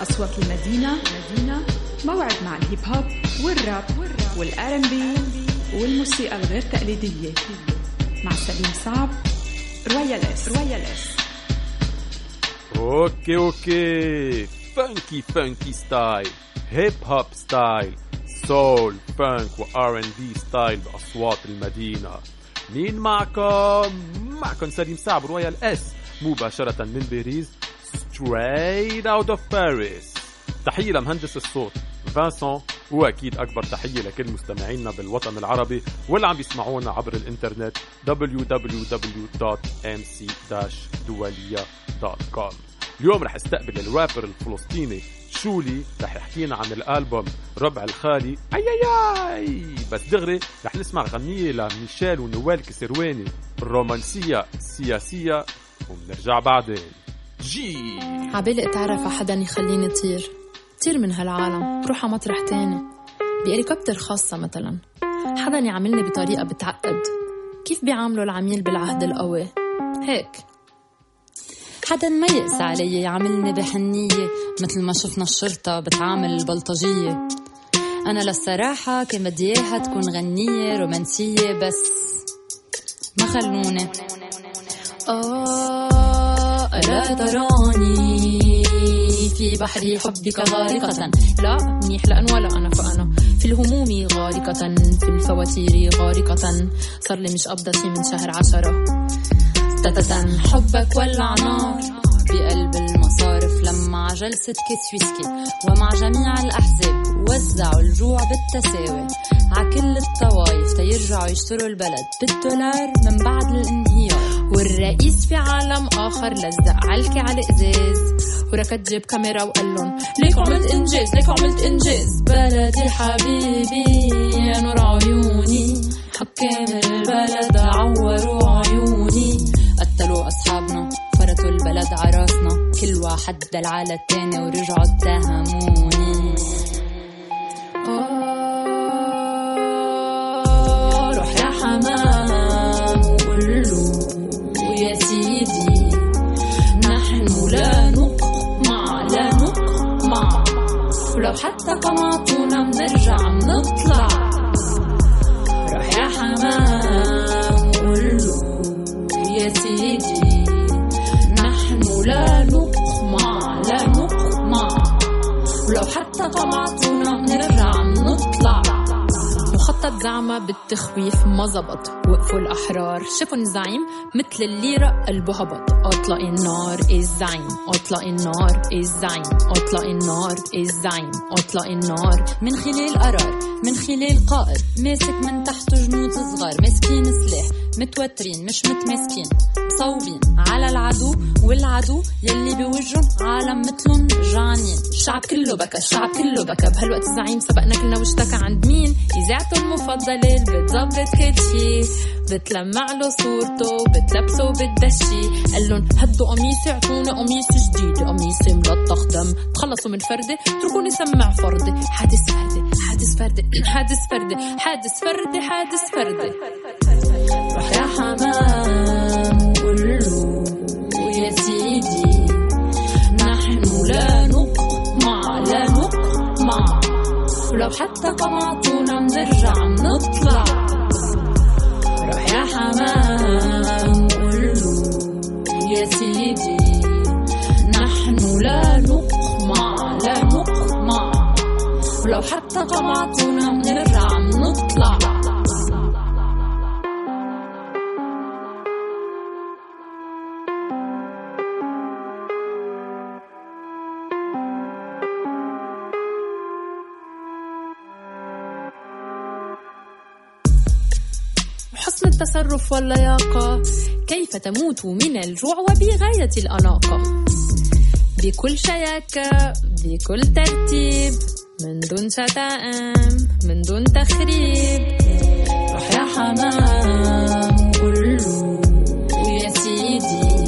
أصوات المدينة مدينة موعد مع الهيب هوب والراب وال R&B والموسيقى الغير تقليدية. مع سليم صعب رويال إس. رويال إس. okay okay. funky funky style hip hop style soul funk و R&B style بأصوات المدينة. مين معكم. معكم سليم صعب رويال اس مباشرة من باريس straight out of Paris. تحية لمهندس الصوت فانسون واكيد أكبر تحية لكل مستمعينا بالوطن العربي واللي عم بيسمعونا عبر الإنترنت www.mc-dualia.com اليوم رح استقبل الرابر الفلسطيني شولي رح يحكينا عن الألبوم ربع الخالي. أي أي أي! بس دغري رح نسمع غنية لميشيل ونوال كسرواني. الرومانسية السياسية وبنرجع بعدين. جي! عبالي أتعرف على حدا يخليني طير طير من هالعالم تروح على مطرح تاني. بهليكوبتر خاصة مثلا. حدا يعاملني بطريقة بتعقد. كيف بيعاملوا العميل بالعهد القوي؟ هيك. حدا ما يقسى علي يعاملني بحنية مثل ما شفنا الشرطة بتعامل البلطجية. أنا للصراحة كان بدي إياها تكون غنية رومانسية بس ما خلوني. آه ألا تراني في بحر حبك غارقة. لا منيح لأن ولا أنا فأنا. في الهموم غارقة في الفواتير غارقة. صار لي مش قبضة شي من شهر عشرة. حبك ولع نار. بقلب المصارف لما جلسة كيس ويسكي. ومع جميع الأحزاب وزعوا الجوع بالتساوي. ع كل الطوايف تيرجعوا يشتروا البلد. بالدولار من بعد الانهيار. والرئيس في عالم آخر لزق علكي على الإزاز. وركض جيب كاميرا وقال لهم ليك عملت إنجاز ليك عملت إنجاز. بلدي حبيبي يا نور عيوني. حكام البلد عوروا فرطوا البلد عراسنا كل واحد دل على التاني ورجعوا اتهموني. آه، روح يا حمام يا سيدي. نحن ولو حتى قمعتونا بنرجع بنطلع. روح يا حمام وقول له يا سيدي. لا نقمع لا نقمع ولو حتى قمعتونا بنرجع بنطلع مخطط زعمة بالتخويف ما زبط. وقفوا الأحرار. شافوا الزعيم مثل الليرة قلبه هبط أطلق النار الزعيم أطلق النار الزعيم أطلق النار الزعيم أطلق النار من خلال قرار من خلال قائد. ماسك من تحته جنود صغار ماسكين سلاح متوترين مش متماسكين مصوبين على العدو والعدو يلي بوجهن عالم مثلن جعانين الشعب كله بكى الشعب كله بكى. بهالوقت الزعيم سبقنا كلنا واشتكى عند مين؟ اذاعته المفضلة اللي بتظبط كل شي بتلمع له صورته بتلبسه بتدشي قال لهم هدوا قميصي اعطوني قميص جديد. قميصي ملطخ دم. تخلصوا من فردي اتركوني سمع فردي حادث فردي حادث فردي حادث فردي حادث فردي حادث فردي روح يا حمام وقول له يا سيدي. نحن لا نقمع لا نقمع. ولو حتى قمعتونا بنرجع بنطلع روح يا حمام له يا سيدي نحن لا نقمع لا نقمع. ولو حتى قمعتونا بنرجع بنطلع التصرف واللياقة. كيف تموت من الجوع وبغاية الأناقة؟ بكل شياكة بكل ترتيب من دون شتائم من دون تخريب. روح يا حمام له يا سيدي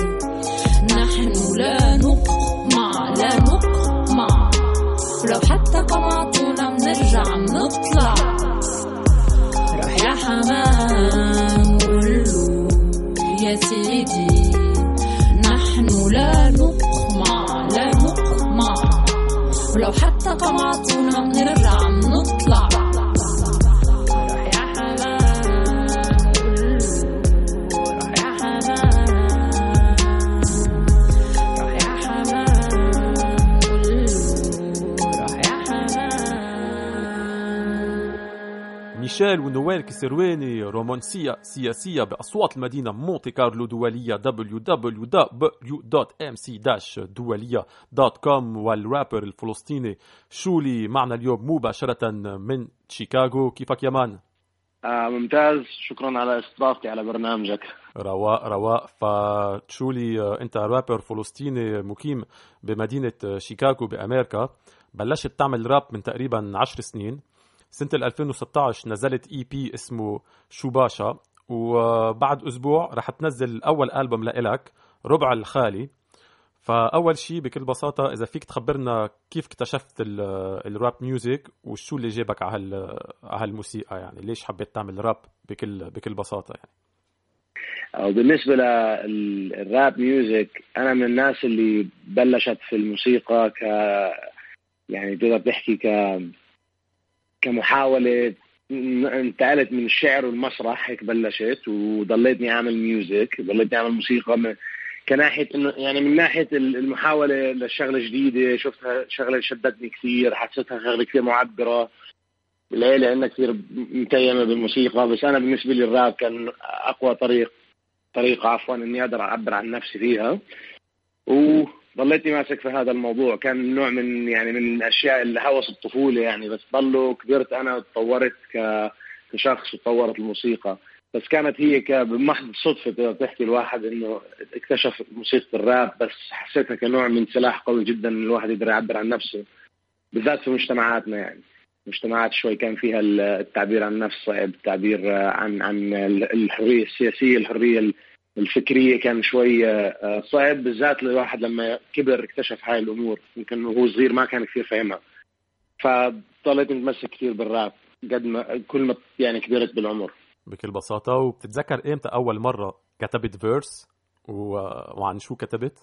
نحن لا نقمع لا نقمع. ولو حتى قمعتونا بنرجع بنطلع روح يا حمام. يا سيدي. نحن لا نقمع لا نقمع. ولو حتى قمعتونا نرجع نطلع. ميشيل ونويل كسرواني رومانسية سياسية بأصوات المدينة مونتي كارلو دولية www.mc-دولية.com والرابر الفلسطيني شولي معنا اليوم مباشرة من شيكاغو. كيفك يا man؟ آه ممتاز. شكرا على استضافتي على برنامجك. رواق رواق. فتشولي آه، انت رابر فلسطيني مقيم بمدينة شيكاغو بأمريكا. بلشت تعمل راب من تقريبا عشر سنين. سنة ال 2016 نزلت EP اسمه شوباشا وبعد أسبوع رح تنزل أول ألبوم لإلك ربع الخالي. فأول شيء بكل بساطة إذا فيك تخبرنا كيف اكتشفت ال- ال rap music وشو اللي جابك على هال- على هالموسيقى يعني؟ ليش حبيت تعمل راب بكل بكل بساطة يعني؟ أو بالنسبة لل rap music أنا من الناس اللي بلشت في الموسيقى ك يعني تقدر تحكي ك كمحاولة ن- انتقلت من الشعر والمسرح هيك بلشت وضليتني أعمل music ضليتني أعمل موسيقى. من كناحية إنه يعني من ناحية المحاولة لشغلة جديدة شفتها شغلة شدتني كثير حسيتها شغلة كثير معبرة. العيلة عندنا كثير متيمة بالموسيقى بس أنا بالنسبة لي الراب كان أقوى طريق طريقة عفوا إني أقدر أعبر عن نفسي فيها. وظليتني ماسك في هذا الموضوع. كان نوع من يعني من اللي هوس الطفولة يعني بس ضلوا كبرت أنا وتطورت كشخص وتطورت الموسيقى. بس كانت هي بمحض صدفة تقدر تحكي الواحد إنه اكتشف موسيقى الراب بس حسيتها كنوع من سلاح قوي جدا الواحد يقدر يعبر عن نفسه بالذات في مجتمعاتنا يعني. مجتمعات شوي كان فيها التعبير عن النفس صعب التعبير عن عن الحرية السياسية الحرية الفكرية كان شوي آه، صعب بالذات الواحد لما كبر اكتشف هاي الأمور. يمكن وهو صغير ما كان كثير فاهمها فضليت متمسك كثير بالراب قد ما كل ما يعني كبرت بالعمر. بكل بساطة وبتتذكر إمتى أول مرة كتبت verse و... وعن شو كتبت؟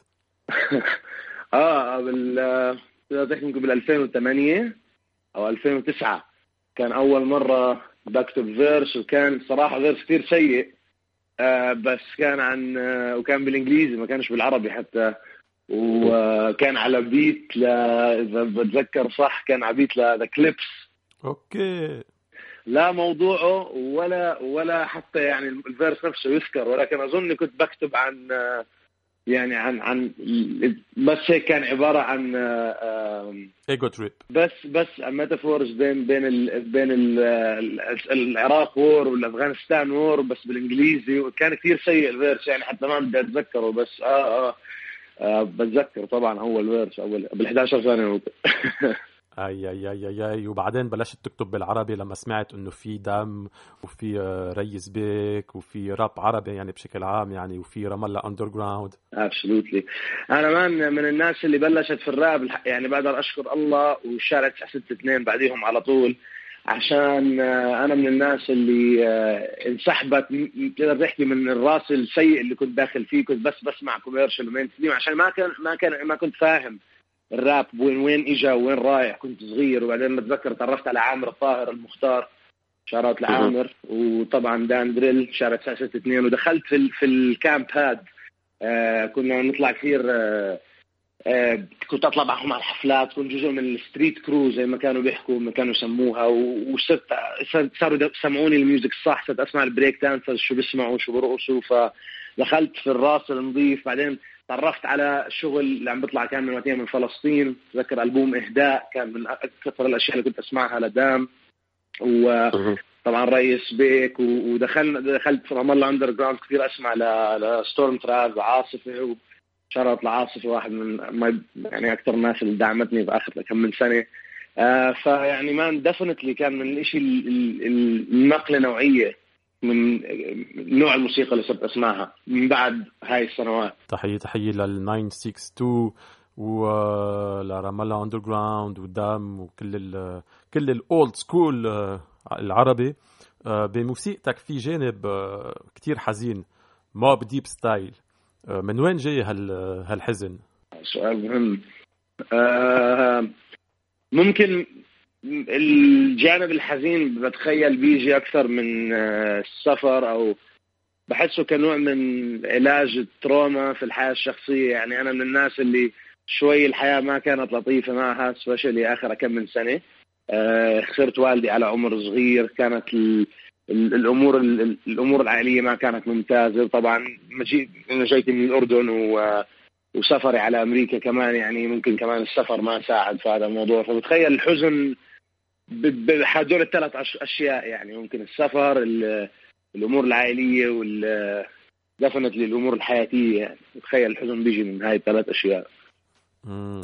آه بال آه، تحكي بال 2008 أو 2009 كان أول مرة بكتب verse وكان صراحة verse كثير سيء. آه بس كان عن آه وكان بالإنجليزي ما كانش بالعربي حتى. وكان على beat ل إذا بتذكر صح كان على beat ل The Clipse okay. لا موضوعه ولا ولا حتى يعني ال verse نفسه يذكر ولكن أظن كنت بكتب عن آه، يعني عن عن بس هيك كان عبارة عن آه، ego trip بس بس metaphors بين بين ال بين ال ال العراق war والأفغانستان war بس بالإنجليزي وكان كثير سيء ال verse يعني حتى ما بدي أتذكره بس آه آه, آه بتذكر طبعا اول verse أول بال 11 سنه اي اي اي اي أي. وبعدين بلشت تكتب بالعربي لما سمعت إنه في دم وفي Res بيك وفي راب عربي يعني بشكل عام يعني وفي رام الله Underground absolutely أنا man من الناس اللي بلشت في الراب يعني بقدر أشكر الله والشارع 962 بعديهم على طول. عشان آه، أنا من الناس اللي آه، انسحبت تقدر تحكي من الراب السيء اللي كنت داخل فيه كنت بس بسمع commercial ومين عشان ما كان ما كان ما كنت فاهم. الراب وين وين اجى وين رايح؟ كنت صغير وبعدين بتذكر تعرفت على عامر الطاهر المختار. shout out لعامر وطبعا دان دريل شارع 962 ودخلت في في ال camp هاد. آه كنا نطلع كثير آه آه كنت أطلع معهم على الحفلات. كنت جزء من ال street crew زي ما كانوا بيحكوا ما كانوا يسموها. وصرت صاروا يسمعوني ال music الصح صرت أسمع ال breakdancers شو بيسمعوا شو برقصوا فدخلت في الراب النظيف. بعدين تعرفت على الشغل اللي عم بيطلع كان من وقتها من فلسطين. تذكر ألبوم إهداء كان من أكثر الأشياء اللي كنت أسمعها لدام. وطبعا Res بيك ودخلنا دخلت في رام الله Underground كثير أسمع ل- ل Stormtrap وعاصفه و shout out لعاصفة واحد من ما يعني أكثر الناس اللي دعمتني في اخر كم من سنة. آه فيعني man definitely كان من الشيء ال- ال- ال- النقلة نوعية. من نوع الموسيقى اللي صرت أسمعها من بعد هاي السنوات. تحية تحية لل 962 ولرام الله Underground ودام وكل ال كل ال old school العربي. آه، بموسيقتك في جانب آه، كتير حزين. Mobb Deep style آه، من وين جاي هال هالحزن؟ سؤال مهم. آه ممكن الجانب الحزين بتخيل بيجي أكثر من آه، السفر أو بحسه كنوع من علاج ال trauma في الحياة الشخصية. يعني أنا من الناس اللي شوي الحياة ما كانت لطيفة معها especially آخر كم من سنة. آه، خسرت والدي على عمر صغير. كانت الأمور الأمور العائلية ما كانت ممتازة. طبعا مجيء أنا جيت من الأردن و وسفري على أمريكا كمان. يعني ممكن كمان السفر ما ساعد في هذا الموضوع. فبتخيل الحزن بهدول الثلاث أشياء يعني ممكن السفر الأمور العائلية وال دفنت للامور الحياتية يعني. تخيل الحزن بيجي من هاي الثلاث أشياء.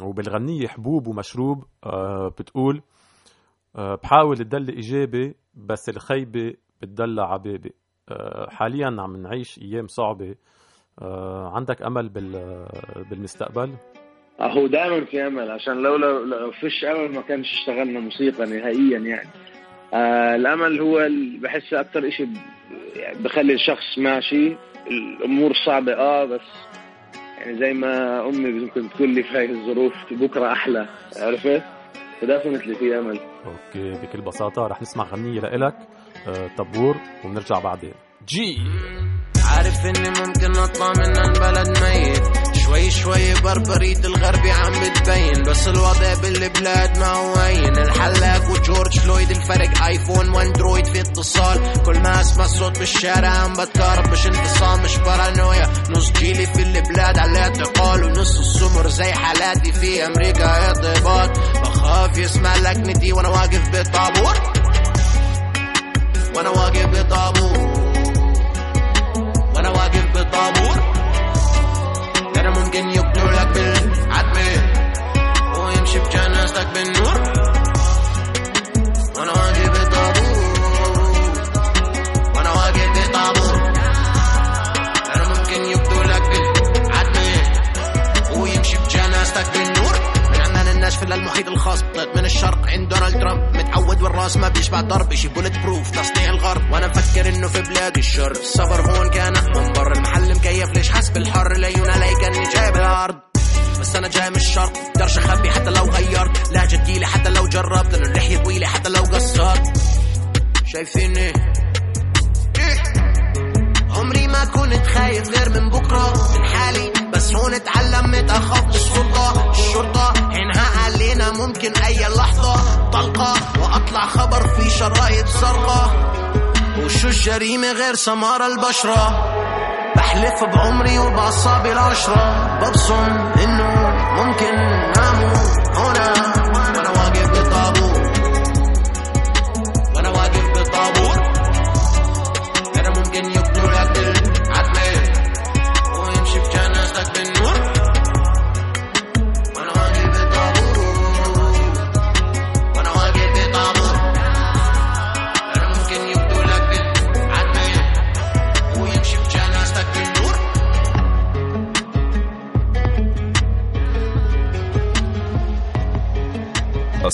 وبالغنية حبوب ومشروب آه، بتقول آه، بحاول تدلي إيجابي بس الخيبة بتدلع عبابي آه، حاليا عم نعيش أيام صعبة. عندك أمل بالمستقبل؟ هو دائما في امل عشان لو لو فيش أمل ما كانش اشتغلنا موسيقى نهائيا يعني. آه الأمل هو بحس أكثر شيء يعني بخلي الشخص ماشي الأمور صعبة آه بس يعني زي ما أمي ممكن تقول لي في هاي الظروف بكرة أحلى عرفت؟ ف definitely في أمل. okay بكل بساطة رح نسمع غنية لإلك آه طابور وبنرجع بعدين. جي. عارف إني ممكن أطلع من البلد ميت. شوي شوي بربرية الغربي عم بتبين بس الوضع بالبلاد ما هو هين الحلاق وجورج فلويد الفرق iPhone و Android في اتصال. كل ما اسمع صوت بالشارع عم بتكهرب مش انفصام مش بارانويا. نص جيلي في البلاد على اعتقال ونص السمر زي حالاتي في أمريكا. اضباط بخاف يسمع لكنتي وأنا واقف بطابور. وأنا واقف بطابور. وأنا واقف بطابور. والراس ما بيشبع ضرب شي بولت بروف تصنيع الغرب. وأنا مفكر إنه في بلاد الشر السفر هون كان من برا المحل مكيف ليش حاسس بالحر ليونا ليكني جايب الأرض. بس أنا جاي من الشرق. قدرش اخبي حتى لو غيرت. لهجة تقيلة حتى لو جربت. لأنه اللحية طويلة حتى لو قصرت. شايفيني عمري ما كنت خايف غير من بكرة. من حالي. بس هون اتعلمت أخاف السلطة. الشرطة عينها علينا ممكن أي لحظة. طلقة. خبر في شرايط زرقاء وشو الجريمة غير سمار البشرة؟ بحلف بعمري وبأعصابي العشرة. ببصم إنه ممكن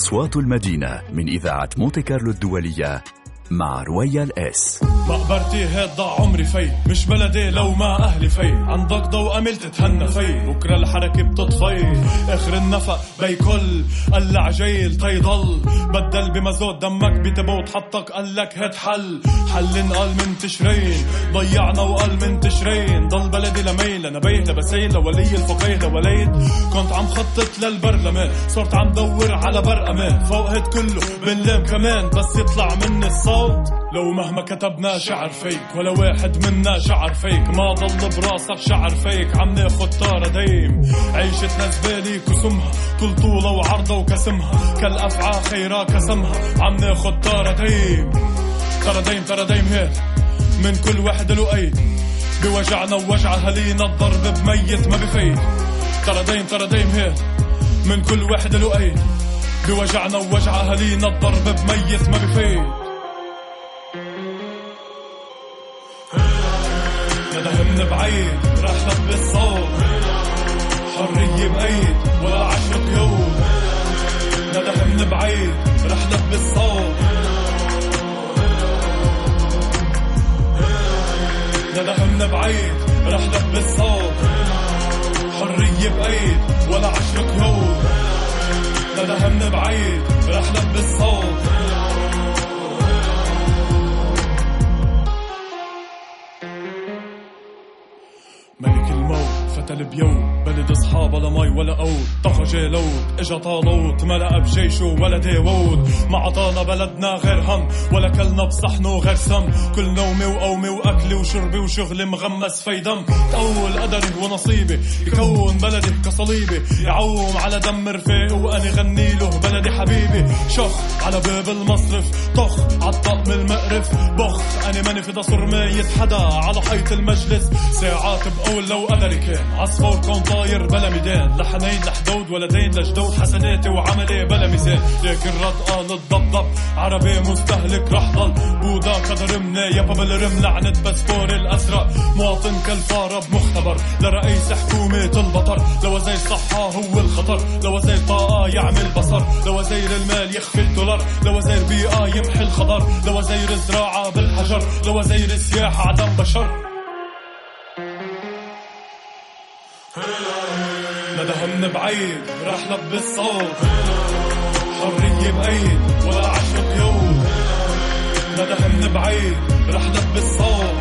أصوات المدينة من إذاعة مونتي كارلو الدولية مع رويال إس. مقبرتي هيد ضاع عمري في مش بلدي لو ما أهلي في عندك ضوء امل تتهنى في بكرة الحركة بتطفي. آخر النفق بيكل. قلع جيل تيضل. بدل بمازوت دمك بتبوت حطك قالك هاد حل. حل انقال من تشرين. ضيعنا وقال من تشرين. ضل بلدي لميل أنا بيت لبسيل لولي الفقيه. لوليد كنت عم خطط للبرلمان. صرت عم دور على بر أمان فوق هاد كله بنلام كمان. بس يطلع مني الصوت. لو مهما كتبنا شعر فيك ولا واحد منا شعر فيك. ما ضل براسك شعر فيك عم ناخد طارة دايم. عيشتنا زبالي كسمها طول طولة وعرضة وكسمها. كالأفعى خيرا كسمها عم ناخد طارة دايم. ترى دايم ترى دايم هيك. من كل وحدة له أيد بوجعنا ووجعها لينا الضرب بميت ما بفيد. ترى دايم ترى دايم هيك. من كل وحدة له أيد بوجعنا ووجعها لينا الضرب بميت ما بفيد. بعيد راح لب الصوت حرية بأيد ولا عشق يوم. ندى من بعيد راح لب الصوت ندى من بعيد راح لب الصوت حرية بأيد ولا عشق يوم. ندى من بعيد رح لبس صوت فتل بيوت بلد أصحاب لا مي ولا قوت طغى جالوت إجا طالوت. ملأ بجيشه ولا داوود. ما عطانا بلدنا غير هم. ولا كلنا بصحنه غير سم. كل نومي وقومي واكلي وشربي وشغلي مغمس في دم. تقول قدري ونصيبي. يكون بلدي كصليبي. يعوم على دم رفيقي واني غني له بلدي حبيبي. شخ على باب المصرف. طخ عالطقم المقرف. بخ. اني ماني في دصر ميت حدا على حيط المجلس. ساعات بقول لو قدري كان عصفور كون طاير بلا ميدان لحنين لحدود ولدين لجدود حسناتي وعملي بلا ميزان. لكن قال الضبضب عربي مستهلك رح ضل بودا قدر منايبة بالرم لعنة باسبور الأزرق مواطن كالفارة بمختبر. لرئيس حكومة البطر. لوزير صحة هو الخطر. لوزير طاقة يعمل بصر. لوزير المال يخفي الدولار. لوزير بيئة يمحي الخضر لوزير زراعة بالحجر. لوزير سياحة عدم بشر. ندى من بعيد رح لبس صوت حرية بأيد ولا عشق قيود ندى من بعيد رح لبس صوت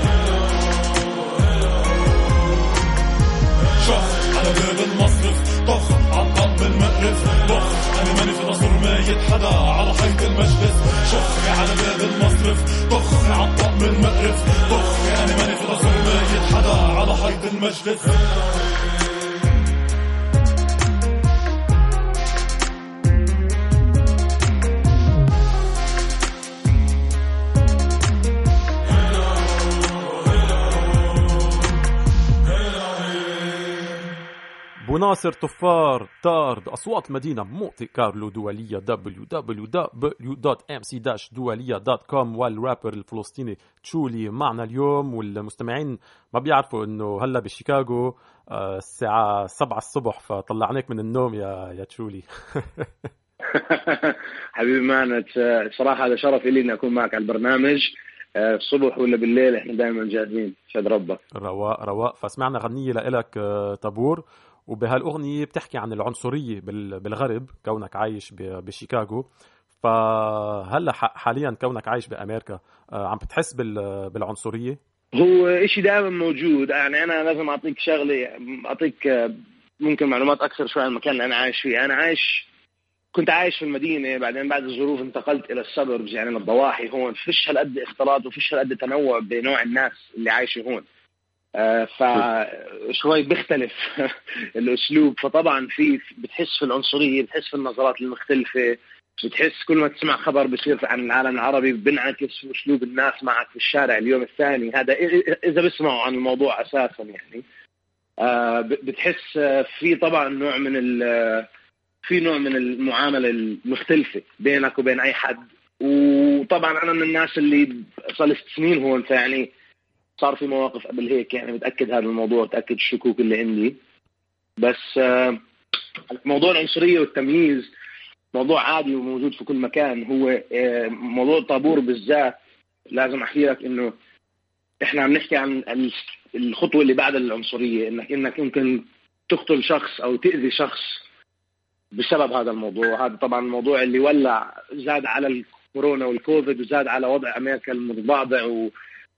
شخ على باب المصرف طخ عالطق بالمقرف بخ أنا ماني في نصر ميت حدا على حيط المجلس. شخ على باب المصرف طخ عالطق بالمقرف بخ أنا ماني في نصر ميت حدا على حيط المجلس. بناصر طفار طارد أصوات المدينة مونتي كارلو دولية www.mc-دولية.com والرابر الفلسطيني تشولي معنا اليوم. والمستمعين ما بيعرفوا إنه هلا بشيكاغو آه، الساعة 7 الصبح فطلعناك من النوم يا يا تشولي. حبيبي مانت صراحة هذا شرف لي إني أكون معك على البرنامج. آه، الصبح ولا بالليل إحنا دائما جاهزين شاد ربك. رواق رواق فسمعنا غنية لإلك آه، طابور. وبهالأغنية بتحكي عن العنصرية بالغرب كونك عايش بشيكاغو. فهلأ حاليا كونك عايش بأمريكا آه، عم بتحس بالعنصرية؟ هو إشي دائما موجود. يعني أنا لازم أعطيك شغلة أعطيك آه، ممكن معلومات أكثر شوي عن المكان اللي أنا عايش فيه. أنا عايش كنت عايش في المدينة بعدين بعد الظروف انتقلت إلى السبربز يعني الضواحي هون. فيش هالقد اختلاط وفيش هالقد تنوع بنوع الناس اللي عايشة هون. فشوي بيختلف الأسلوب. فطبعا في بتحس في العنصرية بتحس في النظرات المختلفة بتحس كل ما تسمع خبر بصير عن العالم العربي بنعكس في أسلوب الناس معك في الشارع اليوم الثاني. هذا إذا بيسمعوا عن الموضوع أساسا يعني. آه، بتحس في طبعا نوع من في نوع من المعاملة المختلفة بينك وبين أي حد. وطبعا أنا من الناس اللي صار لي سنين هون فيعني صار في مواقف قبل هيك يعني بتاكد هذا الموضوع بتاكد الشكوك اللي عندي. بس آه، موضوع العنصرية والتمييز موضوع عادي وموجود في كل مكان. هو آه، موضوع الطابور بالذات لازم أحكي لك إنه إحنا عم نحكي عن الخطوة اللي بعد العنصرية إنك إنك يمكن تقتل شخص أو تأذي شخص بسبب هذا الموضوع. هذا طبعا الموضوع اللي ولع زاد على الكورونا والكوفيد وزاد على وضع أمريكا المتضعضع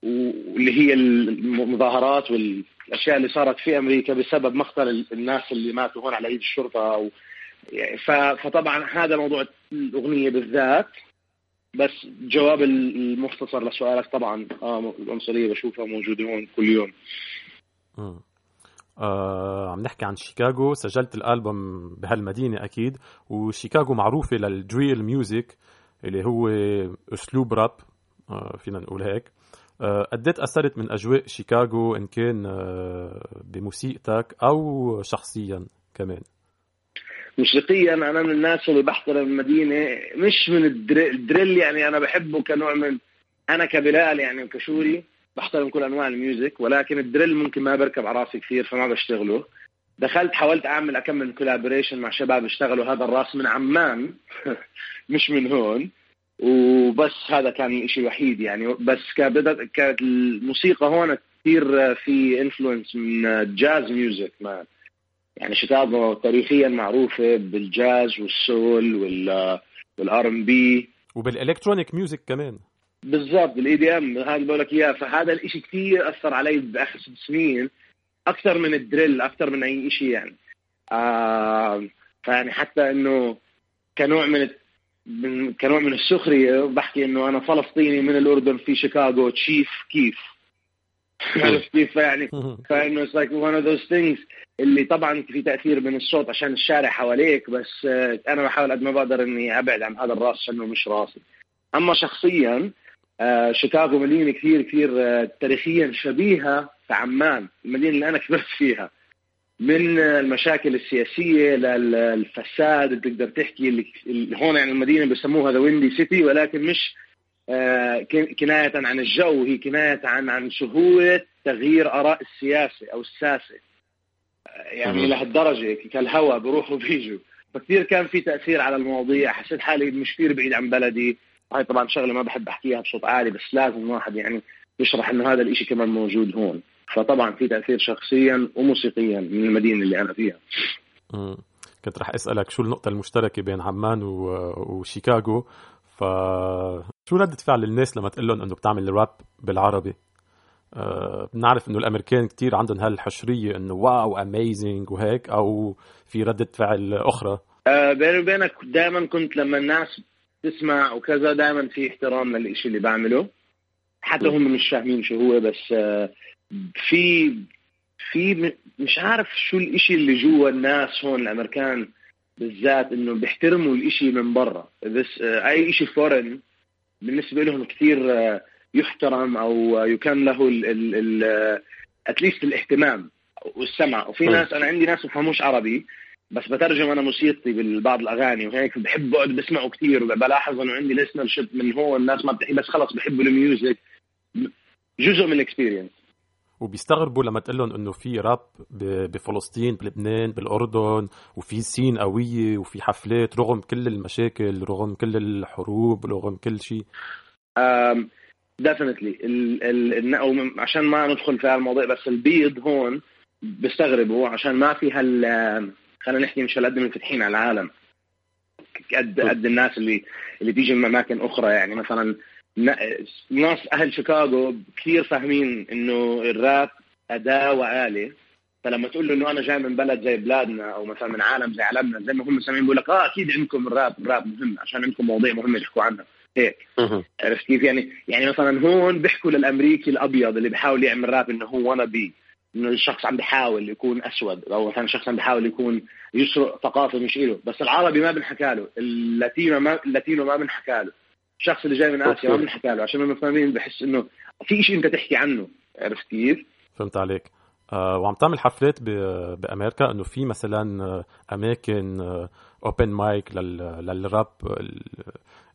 واللي هي المظاهرات والأشياء اللي صارت في أمريكا بسبب مقتل الناس اللي ماتوا هون على إيد الشرطة أو يعني فطبعا هذا موضوع الأغنية بالذات. بس جواب المختصر لسؤالك طبعا آه العنصرية بشوفها موجودة هون كل يوم. آه عم نحكي عن شيكاغو سجلت الألبوم بهالمدينة أكيد. وشيكاغو معروفة لل drill music اللي هو أسلوب راب آه فينا نقول هيك. آه، قد إيه تاثرت من أجواء شيكاغو إن كان آه، بموسيقتك أو شخصيا كمان. موسيقيا أنا من الناس اللي بحترم المدينة مش من ال drill يعني أنا بحبه كنوع من أنا كبلال يعني وكشولي بحترم كل أنواع ال music ولكن ال drill ممكن ما بركب على راسي كثير فما بشتغله. دخلت حاولت أعمل أكمل collaboration مع شباب اشتغلوا هذا الراب من عمان. مش من هون. وبس هذا كان الشيء الوحيد يعني. بس كبدأ كانت الموسيقى هون كثير في influence من jazz music man. يعني شيكاغو تاريخيا معروفة بالجاز وال soul وال وال R&B وبال electronic music كمان. بالضبط بال EDM هذا بقول لك إياه. فهذا الشيء كثير أثر علي بآخر ست سنين. أكثر من ال drill أكثر من أي شيء يعني. آه فيعني حتى إنه كنوع من من كنوع من السخرية بحكي إنه أنا فلسطيني من الأردن في شيكاغو تشيف كيف. عرفت كيف؟ يعني فإنه it's like one of those things اللي طبعا في تأثير من الصوت عشان الشارع حواليك بس آه، أنا بحاول قد ما بقدر إني أبعد عن هذا الرأس إنه مش راسي. أما شخصيا آه، شيكاغو مدينه كثير كثير آه، تاريخيا شبيهة في عمان المدينة اللي أنا كبرت فيها. من المشاكل السياسية للفساد اللي بتقدر تحكي اللي هون يعني المدينة بسموها ذا ويندي سيتي ولكن مش آه، كناية عن الجو هي كناية عن عن سهوله تغيير آراء السياسة أو الساسة. يعني لهالدرجة كالهواء بروحوا وبيجوا فكثير كان في تأثير على المواضيع. حسيت حالي مش كثير بعيد عن بلدي. هاي طبعا شغلة ما بحب أحكيها بصوت عالي بس لازم واحد يعني يشرح إنه هذا الإشي كمان موجود هون. فطبعا في تأثير شخصيا وموسيقيا من المدينة اللي أنا فيها. كنت رح أسألك شو النقطة المشتركة بين عمان وشيكاغو؟ فشو ردة فعل الناس لما تقول لهم إنه بتعمل راب بالعربي؟ أه بنعرف إنه الأمريكان كتير عندهم هالحشرية إنه wow amazing وهيك أو في ردة فعل أخرى. أه بيني وبينك دائما كنت لما الناس تسمع وكذا دائما في احترام للشيء اللي بعمله. حتى هم مش فاهمين شو هو بس أه في في مش عارف شو الإشي اللي جوا الناس هون الأمريكان بالذات إنه بيحترموا الإشي من برا. بس آه، أي إشي فورن بالنسبة لهم كثير آه، يحترم أو يكون له اتليست الاهتمام والسمع. وفي ناس أنا عندي ناس بفهموش عربي بس بترجم أنا موسيقتي ببعض الأغاني وهيك بحب بقعد بسمعه كثير وبلاحظ إنه عندي listenership من هون الناس ما بتحكي بس خلص بحبوا ال music. جزء من ال experience وبيستغربوا لما تقول لهم إنه في راب بفلسطين بلبنان بالأردن وفي scene قوية وفي حفلات رغم كل المشاكل رغم كل الحروب رغم كل شيء. definitely عشان ما ندخل في هالموضوع بس البيض هون بيستغربوا عشان ما في هال خلينا نحكي مش هالقد منفتحين على العالم قد قد الناس اللي اللي بيجي من أماكن أخرى. يعني مثلا ناس أهل شيكاغو كثير فاهمين إنه الراب أداة واله فلما تقول له إنه أنا جاي من بلد زي بلادنا أو مثلا من عالم زي عالمنا زي ما هم سامعين بيقول لك آه أكيد عندكم الراب الراب مهم عشان عندكم مواضيع مهمه تحكوا عنها هيك. عرفت كيف؟ يعني يعني مثلا هون بيحكوا للأمريكي الأبيض اللي بيحاول يعمل راب إنه هو وأنا بي إنه الشخص عم بيحاول يكون أسود أو مثلا شخص عم بيحاول يكون يسرق ثقافة مش له بس العربي ما بنحكى له اللاتينو ما اللاتينو ما بنحكى له. الشخص اللي جاي من آسيا ما بنحكى له عشان هم فاهمين بحس إنه في شيء أنت تحكي عنه عرفت كيف؟ فهمت عليك. آه وعم تعمل حفلات بأمريكا إنه في مثلا آه، أماكن open آه، مايك للراب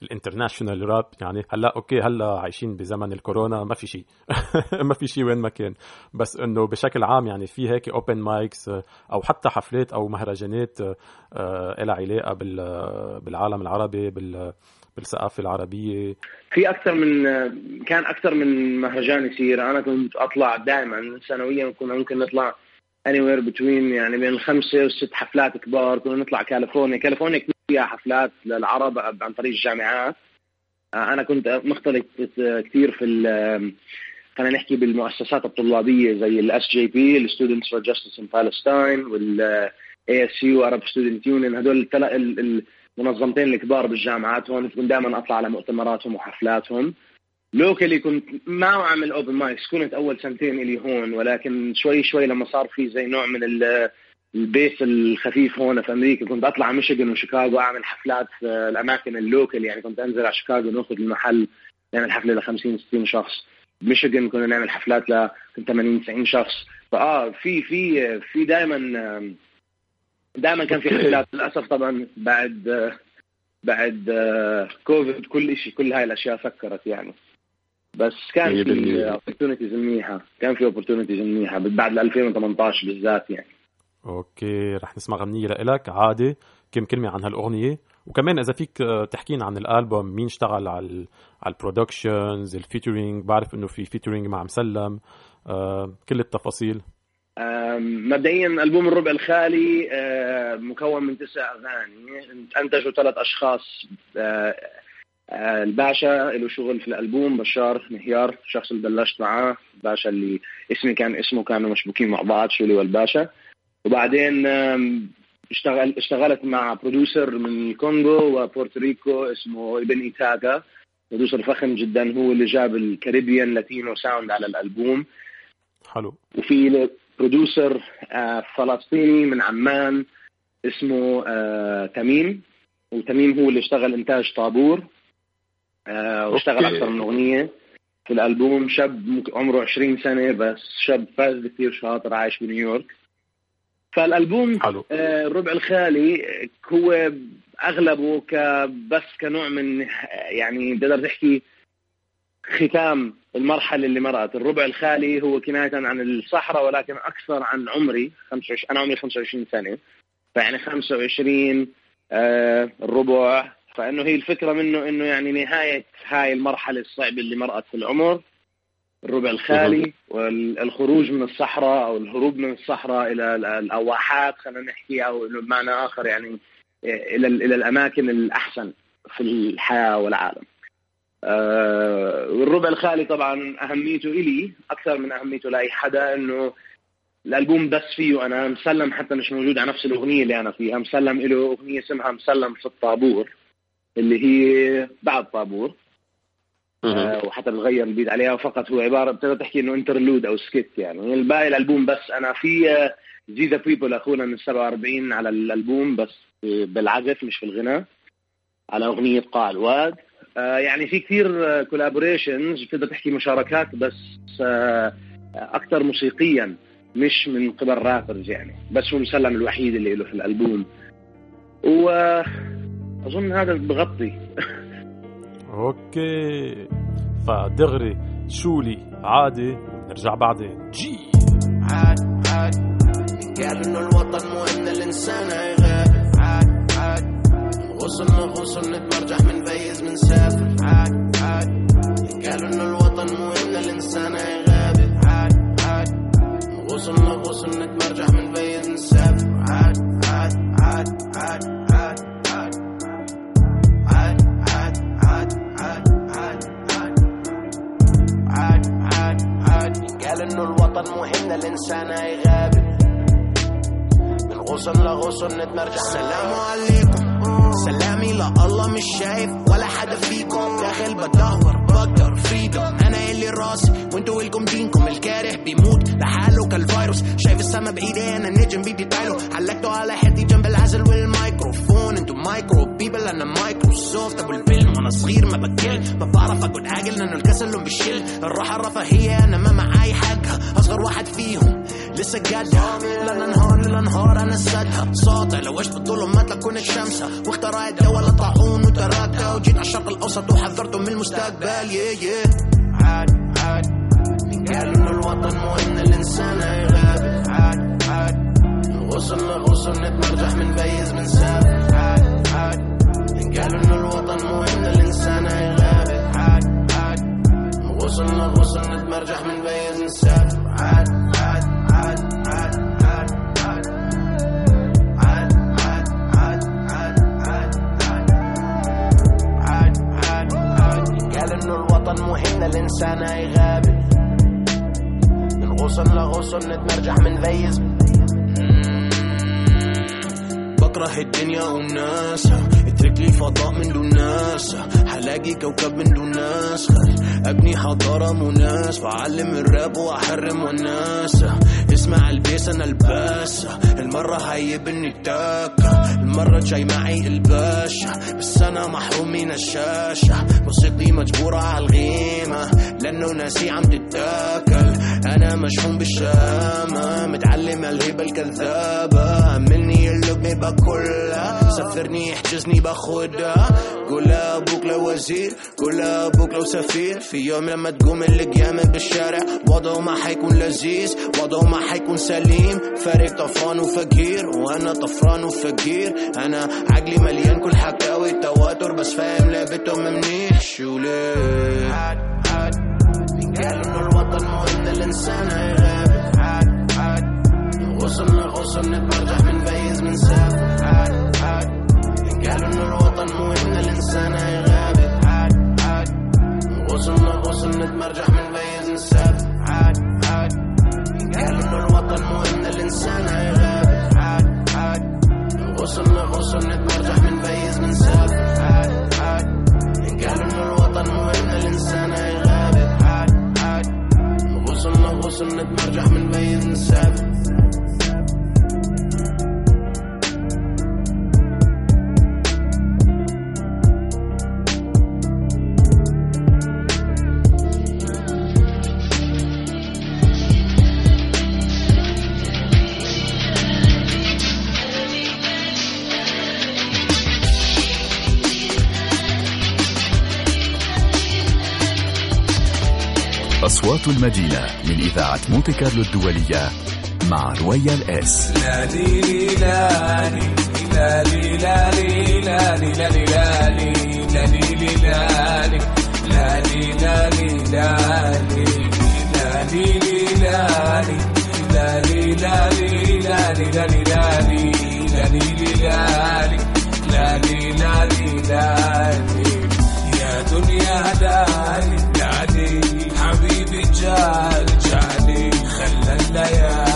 ال international rap. يعني هلأ okay هلأ عايشين بزمن الكورونا ما في شيء. ما في شيء وين ما كان. بس إنه بشكل عام يعني في هيك open mics أو حتى حفلات أو مهرجانات لها علاقة بالعالم العربي بال بالثقافة العربية؟ في أكثر من كان أكثر من مهرجان يصير. أنا كنت أطلع دائما سنويا كنا ممكن نطلع anywhere between يعني بين الخمسه والست حفلات كبار. كنا نطلع كاليفورنيا. كاليفورنيا فيها حفلات للعرب عن طريق الجامعات. أنا كنت مختلط كثير في خلينا نحكي بالمؤسسات الطلابية زي ال SJP ال Students for Justice in Palestine وال ASU Arab Student Union هدول منظمتين الكبار بالجامعات هون كنت دائما أطلع على مؤتمراتهم وحفلاتهم. locally كنت ما أعمل open mics كنت أول سنتين إلي هون ولكن شوي شوي لما صار في زي نوع من ال base الخفيف هون في أمريكا كنت أطلع ميشيغان وشيكاغو أعمل حفلات في الأماكن ال local يعني كنت أنزل على شيكاغو ناخذ المحل نعمل حفلة ل 50 60 شخص. ميشيغان كنا نعمل حفلات ل 80 90 شخص. فآه في في في دائما دائما كان في حفلات للأسف طبعا بعد بعد كوفيد كل شيء كل هاي الأشياء سكرت يعني. بس كان في opportunities منيحة. كان في opportunities منيحة بعد 2018 بالذات يعني. okay رح نسمع غنية لإلك عادي. كم كلمة عن هالأغنية وكمان إذا فيك تحكينا عن الألبوم مين اشتغل على على ال productions ال featuring بعرف إنه في featuring مع مسلم آه، كل التفاصيل. مبدئيا ألبوم الربع الخالي مكون من تسع أغاني انتجوا ثلاث أشخاص الباشا له شغل في الألبوم بشار مهيار الشخص اللي بلشت معاه الباشا اللي اسمي كان اسمه كانوا مشبوكين مع بعض شولي والباشا. وبعدين اشتغل اشتغلت مع producer من الكونغو وبورتوريكو اسمه إبن ايتاكا producer فخم جدا هو اللي جاب ال Caribbean Latino sound على الألبوم. حلو. وفي producer آه، فلسطيني من عمان اسمه آه، تميم. وتميم هو اللي اشتغل إنتاج طابور آه، واشتغل أكثر من أغنية. في الألبوم شاب عمره 20 سنة بس شاب فاز كثير شاطر عايش بنيويورك. فالألبوم حلو. الربع الخالي هو أغلبه بس كنوع من يعني بتقدر تحكي ختام المرحلة اللي مرقت الربع الخالي هو كناية عن الصحراء ولكن أكثر عن عمري 25 أنا عمري 25 سنة. فيعني 25 آه الربع. فإنه هي الفكرة منه إنه يعني نهاية هاي المرحلة الصعبة اللي مرقت في العمر. الربع الخالي والخروج من الصحراء أو الهروب من الصحراء إلى الأواحات خلينا نحكي أو بمعنى آخر يعني إلى إلى الأماكن الأحسن في الحياة والعالم. آه والربع الخالي طبعا أهميته إلي أكثر من أهميته لأي حدا إنه الألبوم بس فيه أنا مسلم حتى مش موجود على نفس الأغنية اللي أنا فيها مسلم له أغنية اسمها مسلم في الطابور اللي هي بعد طابور آه وحتى بتغير ال beat عليها فقط هو عبارة بتقدر تحكي إنه interlude أو skit يعني. الباقي الألبوم بس أنا في زيزا بيبل أخونا من 47 على الألبوم بس بالعزف مش في الغناء على أغنية قاع الواد. آه، يعني في كثير collaborations بتقدر تحكي مشاركات بس آه، أكثر موسيقيا مش من قبل rappers يعني. بس هو المسلم الوحيد اللي له في الألبوم. واظن هذا بغطي. أوكي. فدغري شولي عادي ونرجع بعدين. جي عاد عاد. قال إنه الوطن مو ان الإنسان يغادر عاد عاد. وصلنا غصن نتمرجح من فيز من سافر عاد عاد قالوا إنه الوطن مو ان الإنسان يغادر عاد عاد وصلنا غصن نتمرجح من فيز من سافر عاد عاد عاد عاد عاد عاد عاد عاد عاد عاد عاد عاد عاد عاد إنه الوطن مو ان الإنسان يغادر من غصن لغصن نتمرجح. السلام عليكم. سلامي لا الله مش شايف ولا حدا فيكم. داخل بدور بقدر فريدم أنا اللي راسي وانتوا الكم دينكم. الكاره بيموت لحاله كالفيروس. شايف السما بعيدة أنا نجم بيدي تايلو علقته على حدي جنب العزل والميكروفون. أنتوا مايكرو بيبل أنا مايكروسوفت. أبو الفيلم وأنا صغير ما بكل. ما بعرف أقعد عاقل لأنه الكسل لهم بالشل الراحة الرفاهية أنا ما معاي حقها أصغر واحد فيهم. لسه جد لا ننهار لا نهار أنا السد ساطع. لو عشت بالظلمات لكون الشمس واخترع الدولة طاعون وتراكة وجيت عالشرق الأوسط وحذرته من المستقبل. يي يي عاد عاد. قال انه الوطن مو ان الانسان غاب عاد عاد. غصن غصن نتمرجح من بيز من ساب. عاد عاد. قال انه الوطن مو ان الانسان غاب عاد عاد. غصن غصن نتمرجح من بيز من ساب. انه الوطن ان الانسان يغادر من غصن لغصن نتمرجح من فيز. بكره الدنيا والناسها اترك لي فضاء من دون ناسها حلاقي كوكب من دون ناس. أبني حضارة مناس وعلم الراب وأحرم والناسة اسمع البيس أنا الباسة المرة هيبني تاكا المرة جاي معي الباشا بس أنا محروم من الشاشة. موسيقتي مجبورة على الغيمة. لأنه ناسي عم تتاكل أنا مشحون بالشامة متعلم الهبة الكذابة. مني اللقمة باكلها سفرني احجزني باخدها قول أبوك لو وزير قول أبوك لو سفير. في يوم لما تقوم القيامة بالشارع وضعه ما حيكون لذيذ وضعه ما حيكون سليم. فارق طفران وفقير وأنا طفران وفقير. أنا عقلي مليان كل حكاوي تواتر بس فاهم لعبتهم منيح. شو ليه؟ انسان غاب عاد عاد. وصلنا وصلنا برجع بنفيز من ساف عاد عاد. قالوا انه الوطن مو إن الإنسان غاب عاد عاد. وصلنا وصلنا برجع بنفيز من ساف عاد عاد. قالوا انه الوطن مو إن الإنسان غاب عاد عاد. وصلنا وصلنا برجع سنة مرجح من ميز السابق أصوات المدينة من إذاعة مونتي كارلو الدولية مع رويا الإس يا دنيا هداني رجال جعلي خلى الليالي.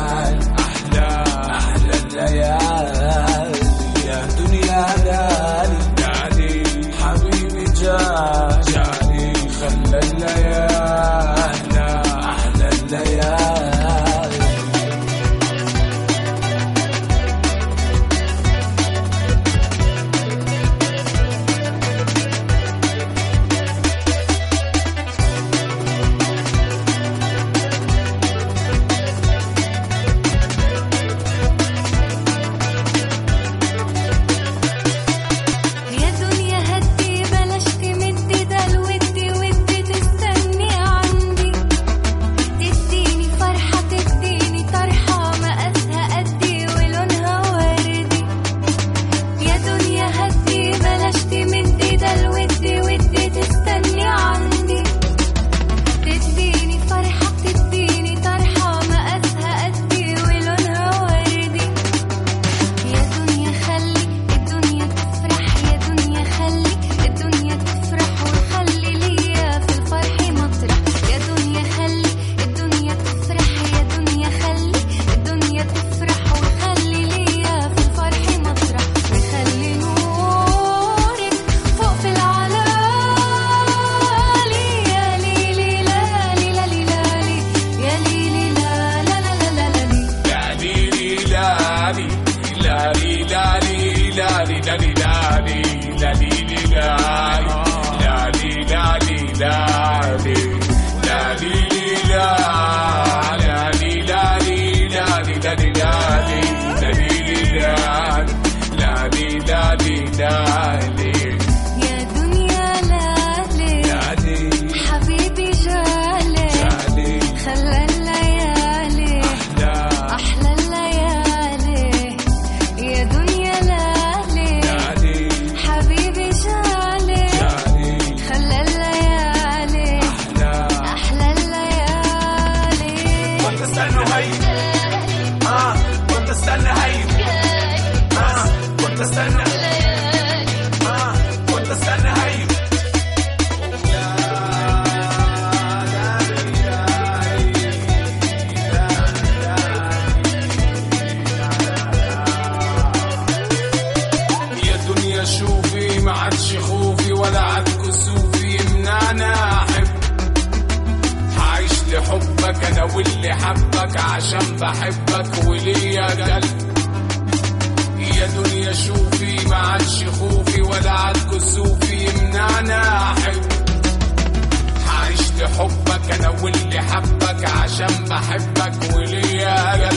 اللي حبك عشان بحبك وليا أجل.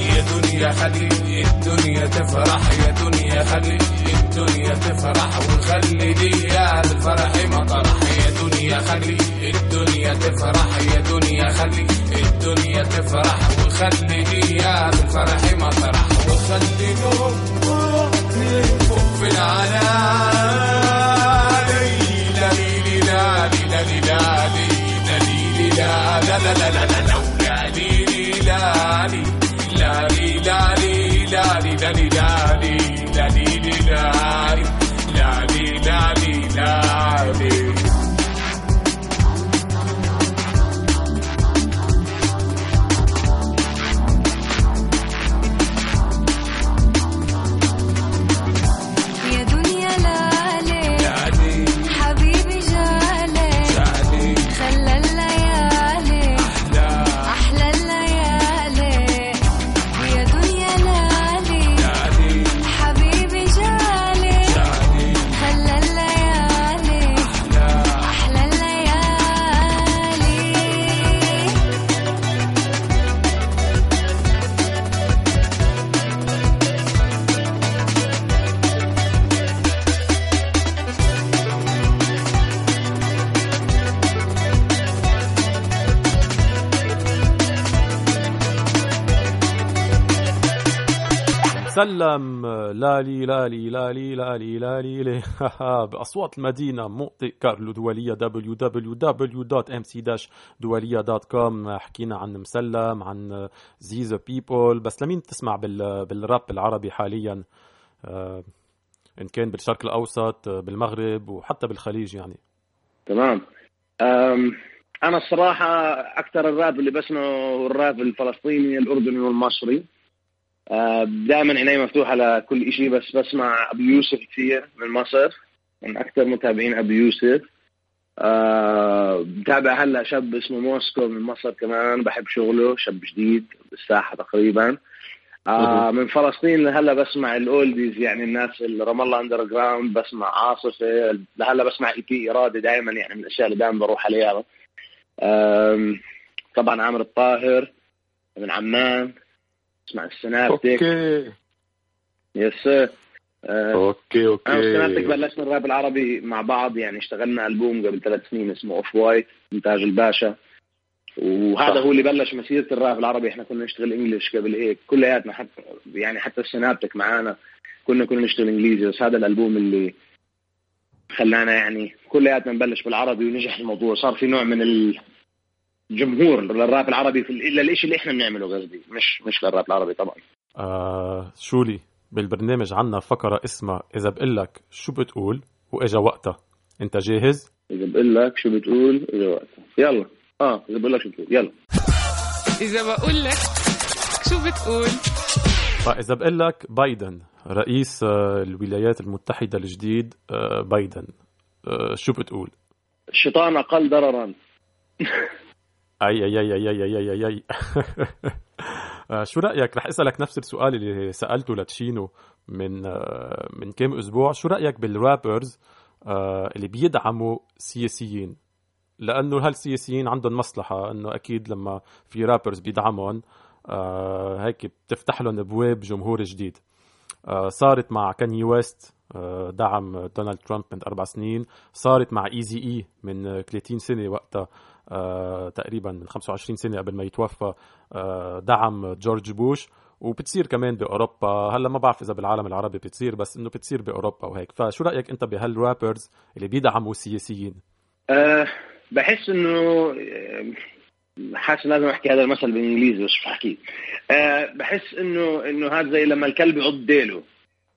يا دنيا خلي الدنيا تفرح. يا دنيا خلي الدنيا تفرح. وخلي ليا الفرح مطرح. يا دنيا خلي الدنيا تفرح. يا دنيا خلي الدنيا تفرح. وخلي ليا الفرح مطرح. وخلي نور في العالم. لا لا لا لا لا لا لا لي لي لا لي لا لي لا لي لا لي لا لي مسلم لالي لالي لالي لالي لالي لي بأصوات المدينة مونتي كارلو دولية www.mc-دولية.com حكينا عن مسلم عن زيزو بيبول بس لمين تسمع بالراب العربي حاليا؟ آه، إن كان بالشرق الأوسط بالمغرب وحتى بالخليج يعني. تمام. أنا الصراحة أكثر الراب اللي بسمعه الراب الفلسطيني الأردني والمصري. دائما عيني مفتوحة لكل شيء بس بسمع أبو يوسف كثير من مصر من أكثر متابعين أبو يوسف. أه بتابع هلأ شاب اسمه موسكو من مصر كمان بحب شغله شاب جديد بالساحة تقريبا. آه من فلسطين لهلأ بسمع ال oldies يعني الناس اللي رام الله Underground بسمع عاصفة لهلأ بسمع إي بي ارادي دائما يعني من الأشياء اللي دائما بروح عليها. طبعا عامر الطاهر من عمان. اسمع السنابتك. Okay. Yes sir okay okay أنا وسنابتك بلشنا الراب العربي مع بعض يعني اشتغلنا ألبوم قبل ثلاث سنين اسمه Off White إنتاج الباشا. وهذا هو اللي بلش مسيرة الراب العربي. إحنا كنا نشتغل English قبل هيك. كلياتنا حتى يعني حتى السنابتك معانا كنا كنا نشتغل إنجليزي. بس هذا الألبوم اللي خلانا يعني كلياتنا نبلش بالعربي ونجح الموضوع. صار في نوع من الجمهور للراب العربي في للشيء اللي إحنا بنعمله قصدي. مش مش للراب العربي طبعا. آه شولي بالبرنامج عنا فقرة اسمها إذا بقول لك شو بتقول وإجا وقتها. أنت جاهز؟ إذا بقول لك شو بتقول اجا وقتها. يلا. آه إذا بقول لك شو بتقول. يلا. إذا بقول لك شو بتقول. فاذا بقول لك بايدن رئيس آه، الولايات المتحدة الجديد آه، بايدن. آه، شو بتقول؟ الشيطان أقل ضررا. أي أي أي أي أي أي أي, أي. شو رأيك؟ رح أسألك نفس السؤال اللي سألته لتشينو من من كم أسبوع. شو رأيك بالرابرز اللي بيدعموا سياسيين؟ لأنه هالسياسيين عندهم مصلحة؟ إنه أكيد لما في رابرز بيدعمهم آه هيك بتفتح لهم أبواب جمهور جديد. آه صارت مع كاني ويست آه دعم دونالد ترامب من أربع سنين. صارت مع ايزي اي من 30 سنة وقتها. آه تقريبا من 25 سنة قبل ما يتوفى آه دعم جورج بوش. وبتصير كمان بأوروبا. هلأ ما بعرف إذا بالعالم العربي بتصير بس إنه بتصير بأوروبا وهيك. فشو رأيك أنت بهال rappers اللي بيدعموا السياسيين؟ أه بحس إنه حاسس لازم أحكي هذا المثل بالإنجليزي بس بحكي أه بحس إنه إنه هذا زي لما الكلب يعض ديله.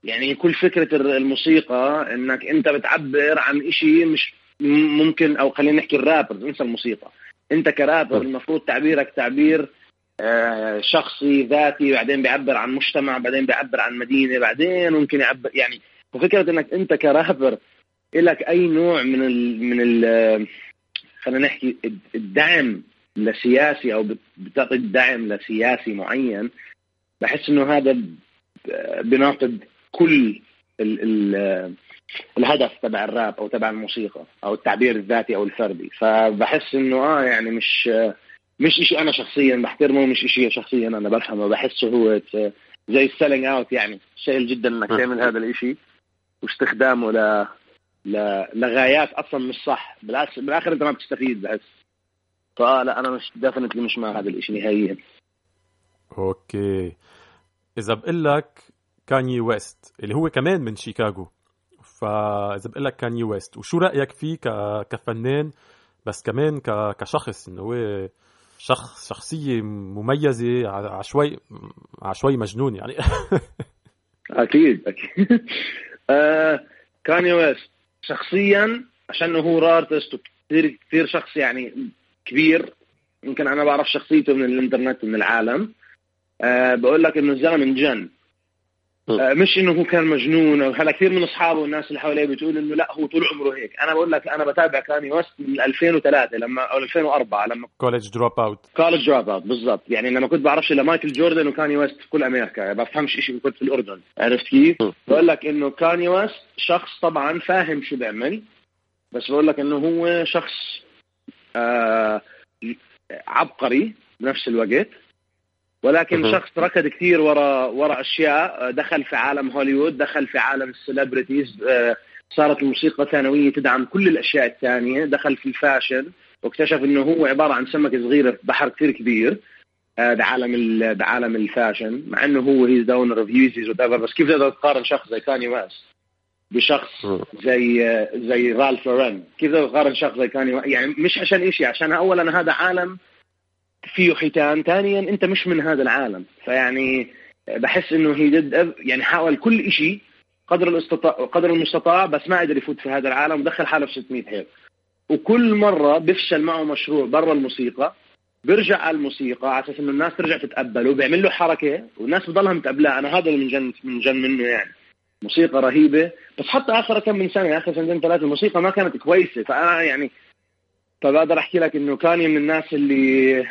يعني كل فكرة الموسيقى إنك أنت بتعبر عن شيء مش ممكن أو خلينا نحكي الرابرز انسى الموسيقى. أنت كرابر المفروض تعبيرك تعبير آه شخصي ذاتي بعدين بيعبر عن مجتمع بعدين بيعبر عن مدينة بعدين ممكن يعبر يعني وفكره إنك أنت كرابر لك أي نوع من ال من ال خلينا نحكي الدعم لسياسي أو بتعطي الدعم لسياسي معين بحس إنه هذا بناقض كل ال ال الهدف تبع الراب أو تبع الموسيقى أو التعبير الذاتي أو الفردي. فبحس إنه آه يعني مش مش شيء أنا شخصيا بحترمه مش شيء شخصيا أنا بفهمه. بحسه هو زي ال selling out يعني. سهل جدا إنك تعمل هذا الشيء واستخدامه ل لغايات أصلا مش صح. بالعكس بالآخر أنت ما بتستفيد بحس. فآه لا أنا مش definitely مش مع هذا الشيء نهائيا. Okay. إذا بقول لك كاني ويست اللي هو كمان من شيكاغو. فإذا بقول لك كاني ويست وشو رأيك فيه كفنان بس كمان كشخص انه هو شخص شخصية مميزة عشوي عشوي مجنون يعني. أكيد أكيد. آه كاني ويست. شخصيا عشان هو artist وكثير كثير شخص يعني كبير يمكن أنا بعرف شخصيته من الإنترنت ومن العالم. أه بقول لك إنه الزلمة انجن. مش إنه هو كان مجنون هلا كثير من أصحابه والناس اللي حواليه بتقول إنه لا هو طول عمره هيك. أنا بقول لك أنا بتابع كاني ويست من 2003 لما أو 2004 لما College Dropout College Dropout بالضبط. يعني لما كنت بعرفش إلا مايكل جوردن وكاني ويست في كل أمريكا. يعني بفهمش شيء كنت في الأردن. عرفت كيف؟ بقول لك إنه كاني ويست شخص طبعا فاهم شو بيعمل بس بقول لك إنه هو شخص آه عبقري بنفس الوقت. ولكن شخص ركض كثير ورا ورا أشياء دخل في عالم هوليوود دخل في عالم ال celebrities صارت الموسيقى ثانوية تدعم كل الأشياء الثانية دخل في ال fashion واكتشف إنه هو عبارة عن سمكة صغيرة في بحر كثير كبير آه، بعالم ال- بعالم ال fashion مع إنه هو he's the owner of Yeezys بس كيف تقدر تقارن شخص زي كاني ويست بشخص زي آه، زي رالف لورين كيف تقدر تقارن شخص زي كاني يعني مش عشان شيء عشان اولا هذا عالم فيه ختان ثانيا أنت مش من هذا العالم. فيعني بحس إنه هي دد يعني حاول كل شيء قدر الاستطاع قدر المستطاع بس ما قدر يفوت في هذا العالم ودخل حاله في 600 هيك وكل مرة بيفشل معه مشروع برا الموسيقى بيرجع على الموسيقى على أساس إنه الناس ترجع تتقبله بيعمل له حركة والناس بضلها متقبلاه. أنا هذا اللي من جن من جن منه يعني. موسيقى رهيبة. بس حتى آخر كم من سنة آخر سنتين ثلاثة الموسيقى ما كانت كويسة. فأنا يعني فبقدر أحكي لك إنه كان من الناس اللي